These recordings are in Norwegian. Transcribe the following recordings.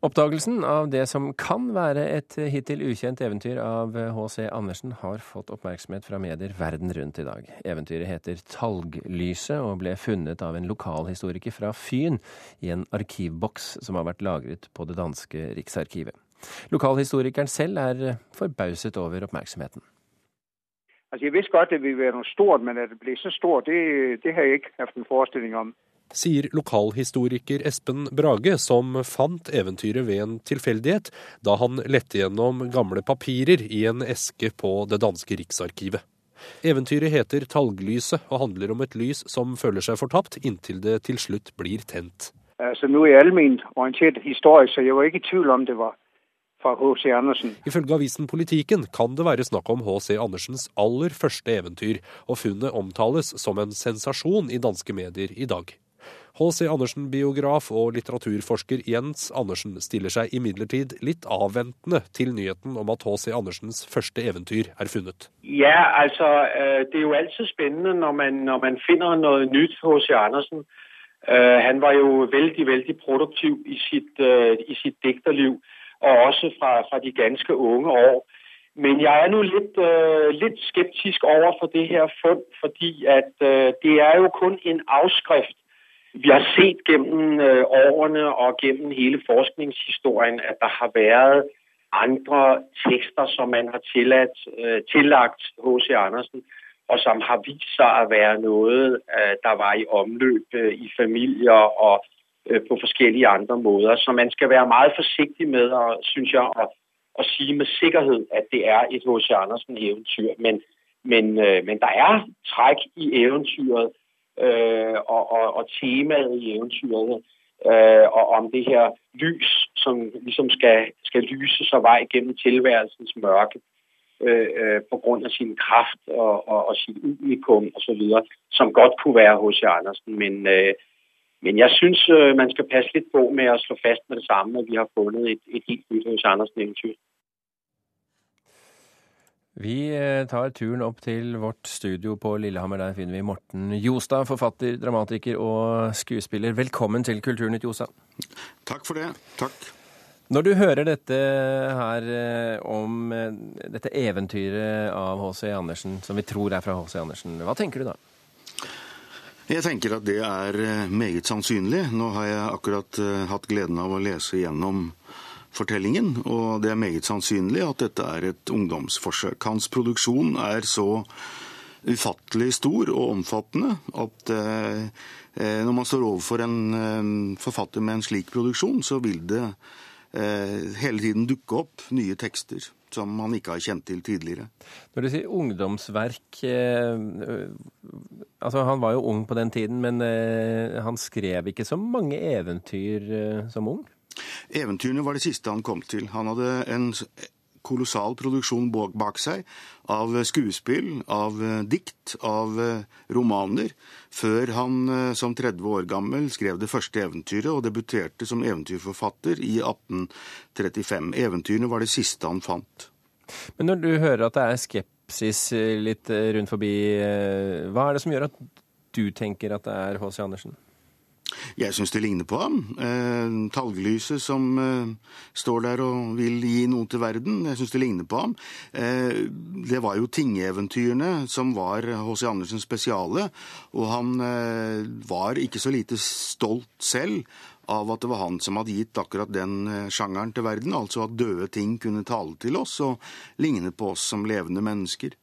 Oppdagelsen av det som kan være et hittil ukjent eventyr av H.C. Andersen, har fått oppmerksomhet fra medier verden rundt i dag. Eventyret heter Talglyset og ble funnet av en lokalhistoriker fra Fyn i en arkivboks som har vært lagret på det danske Riksarkivet. Lokalhistorikeren selv er forbauset over oppmerksomheten. Altså, jeg visste godt det ville være noe stort, men at det ble så stort, det, det har jeg ikke hatt en forestilling om sier lokalhistoriker Espen Brage, som fant eventyret ved en tilfeldighet da han lette gjennom gamle papirer i en eske på det danske riksarkivet. Eventyret heter Talglyset og handler om et lys som føler seg fortapt, inntil det til slutt blir tent. Altså, nå er jeg allment orientert historisk, så jeg var ikke i tvil om det var fra H.C. Andersen. Ifølge avisen Politiken kan det være snakk om H.C. Andersens aller første eventyr, og funnet omtales som en sensasjon i danske medier i dag. H.C. Andersen-biograf og litteraturforsker Jens Andersen stiller seg imidlertid litt avventende til nyheten om at H.C. Andersens første eventyr er funnet. Ja, altså, øh, Det er jo alltid spennende når man, når man finner noe nytt H.C. Andersen. Øh, han var jo veldig veldig produktiv i sitt, øh, i sitt dikterliv, og også fra, fra, de ganske unge år. Men jeg er nå litt, litt, skeptisk over for det her fund, fordi at det er jo kun en avskrift vi har set gennem øh, årene og gennem hele forskningshistorien at der har vært andre tekster som man har tilladt, øh, tillagt H.C. Andersen, og som har vist seg å være noe øh, der var i omløp i familier og på forskjellige andre måter. Så man skal være meget forsiktig med synes jeg, å, å si med sikkerhet at det er et H.C. Andersen-eventyr. Men, men, men der er trekk i eventyret Øh, og, og, og temaet i eventyrene. Øh, og om det her lys som liksom skal, skal lyse seg vei gjennom tilværelsens mørke øh, øh, på grunn av sin kraft og, og, og sit unikum osv., som godt kunne være H.C. Andersen. Men, øh, men jeg syns øh, man skal passe litt på med å slå fast med det samme at vi har funnet et, et helt nytt H.C. Andersen-eventyr. Vi eh, tar turen opp til vårt studio på Lillehammer. Der finner vi Morten Jostad, forfatter, dramatiker og skuespiller. Velkommen til Kulturnytt, Jostad. Takk for det. Takk. Når du hører dette her eh, om eh, dette eventyret av H.C. Andersen, som vi tror er fra H.C. Andersen, hva tenker du da? Jeg tenker at det er meget sannsynlig. Nå har jeg akkurat hatt gleden av å lese gjennom fortellingen, og det er meget sannsynlig at dette er et ungdomsforsøk. Hans produksjon er så ufattelig stor og omfattende at eh, eh når man står overfor en eh, forfatter med en slik produksjon, så vil det eh, hele tiden dukke opp nye tekster som man ikke har kjent til tidligere. Når du sier ungdomsverk eh, altså Han var jo ung på den tiden, men eh, han skrev ikke så mange eventyr som ung? Eventyrene var det siste han kom til. Han hadde en kolossal produksjon bak seg av skuespill, av eh, dikt, av eh, romaner, før han eh, som 30 år gammel skrev det første eventyret og debuterte som eventyrforfatter i 1835. Eventyrene var det siste han fant. Men når du hører at det er skepsis litt rundt forbi, hva er det som gjør at du tenker at det er H.C. Andersen? Jeg syns det ligner på ham. Eh, talglyset som eh, står der og vil gi noe til verden. Jeg syns det ligner på ham. Eh, det var jo tingeventyrene som var H.C. Andersens spesiale, og han eh, var ikke så lite stolt selv av at det var han som hadde gitt akkurat den eh, sjangeren til verden, altså at døde ting kunne tale til oss og ligne på oss som levende mennesker.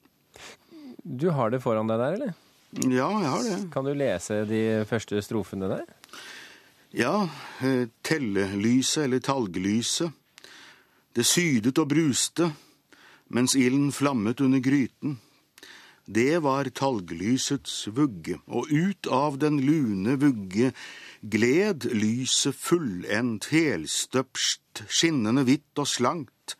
Du har det foran deg der, eller? Ja, jeg har det. Kan du lese de første strofene der? Ja, eh, tellelyset eller talglyset. Det sydet og bruste mens ilden flammet under gryten. Det var talglysets vugge, og ut av den lune vugge gled lyset fullendt, helstøpst, skinnende hvitt og slankt.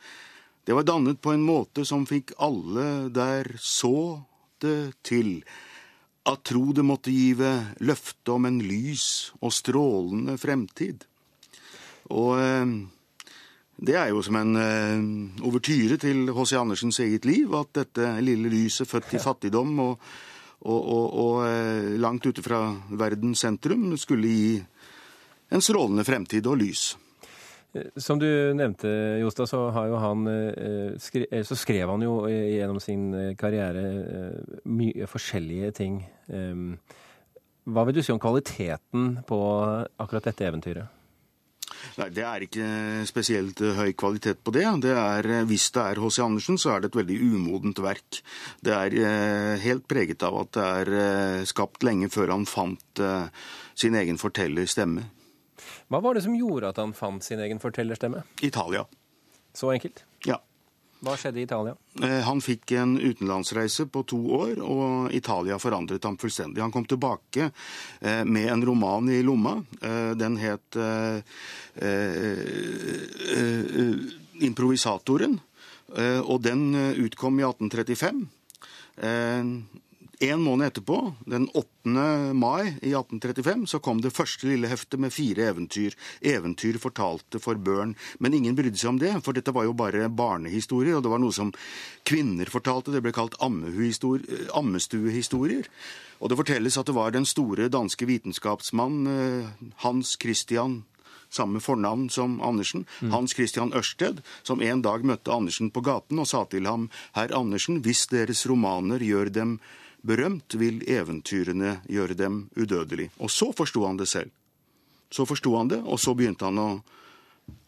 Det var dannet på en måte som fikk alle der så det til at tro det måtte give løfte om en lys og strålende fremtid. Og eh, det er jo som en eh, overtyre til H.C. Andersens eget liv, at dette lille lyset født i fattigdom og, og, og, og eh, langt ute fra verdens sentrum skulle gi en strålende fremtid og lys. Som du nevnte, Jostad, så, han, skre, så skrev han jo gjennom sin karriere mye forskjellige ting. Hva vil du si om kvaliteten på akkurat dette eventyret? Nei, Det er ikke spesielt eh, høy kvalitet på det. det er, eh, hvis det er H.C. Andersen, så er det et veldig umodent verk. Det er eh, helt preget av at det er skapt lenge før han fant sin egen fortellerstemme. Hva var det som gjorde at han fant sin egen fortellerstemme? Italia. Så enkelt? Ja. Hva skjedde i Italia? Eh, han fikk en utenlandsreise på to år, og Italia forandret ham fullstendig. Han kom tilbake eh, med en roman i lomma. Eh, den het 'Improvisatoren', og den utkom i 1835. En måned etterpå, den 8. mai i 1835, så kom det første lille heftet med fire eventyr. Eventyr fortalte for børn. Men ingen brydde seg om det, for dette var jo bare barnehistorier, og det var noe som kvinner fortalte. Det ble kalt ammestuehistorier. Og det fortelles at det var den store danske vitenskapsmann eh, Hans Christian samme fornavn som Andersen, mm. Hans Christian Ørsted, som en dag møtte Andersen på gaten og sa til ham Herr Andersen, hvis deres romaner gjør dem berømt, vil eventyrene gjøre dem udødelig. Og så forsto han det selv. Så forsto han det, og så begynte han å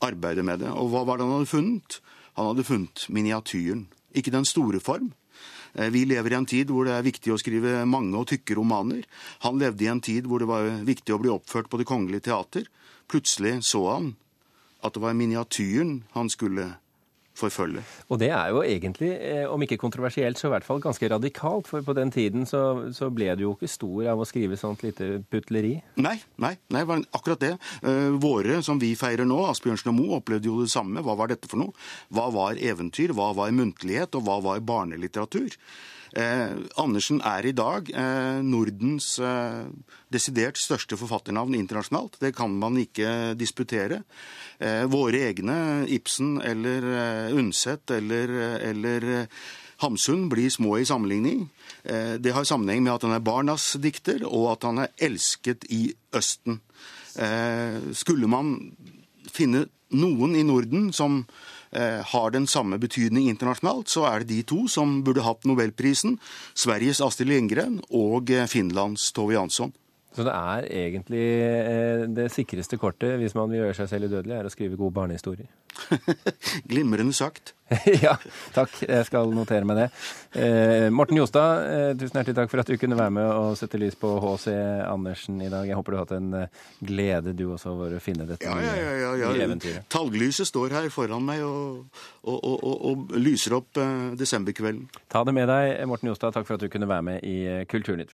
arbeide med det. Og hva var det han hadde funnet? Han hadde funnet miniatyren. Ikke den store form. Eh, vi lever i en tid hvor det er viktig å skrive mange og tykke romaner. Han levde i en tid hvor det var viktig å bli oppført på Det kongelige teater. Plutselig så han at det var miniatyren han skulle forfølge. Og det er jo egentlig, eh, om ikke kontroversielt, så i hvert fall ganske radikalt. For på den tiden så, så ble du jo ikke stor av å skrive sånt lite putleri. Nei, nei, nei, akkurat det. Eh, våre som vi feirer nå, Asbjørnsen og Moe, opplevde jo det samme. Hva var dette for noe? Hva var eventyr, hva var muntlighet, og hva var barnelitteratur? Eh, Andersen er i dag eh, Nordens eh, desidert største forfatternavn internasjonalt. Det kan man ikke disputere. Våre egne, Ibsen eller Undset eller, eller Hamsun, blir små i sammenligning. Det har sammenheng med at han er barnas dikter, og at han er elsket i Østen. Skulle man finne noen i Norden som har den samme betydning internasjonalt, så er det de to som burde hatt nobelprisen. Sveriges Astrid Lindgren og eh, Finlands Tove Jansson. Så det er egentlig eh, det sikreste kortet hvis man vil gjøre seg selv udødelig, er å skrive gode barnehistorier? Glimrende sagt. ja, takk. Jeg skal notere meg det. Eh, Morten Jostad, eh, tusen hjertelig takk for at du kunne være med og sette lys på H.C. Andersen i dag. Jeg håper du har hatt en eh, glede, du også, over å finne dette ja, ja, ja, ja, ja. eventyret. Talglyset står her foran meg og, og, og, og lyser opp eh, desemberkvelden. Ta det med deg, Morten Jostad. Takk for at du kunne være med i Kulturnytt.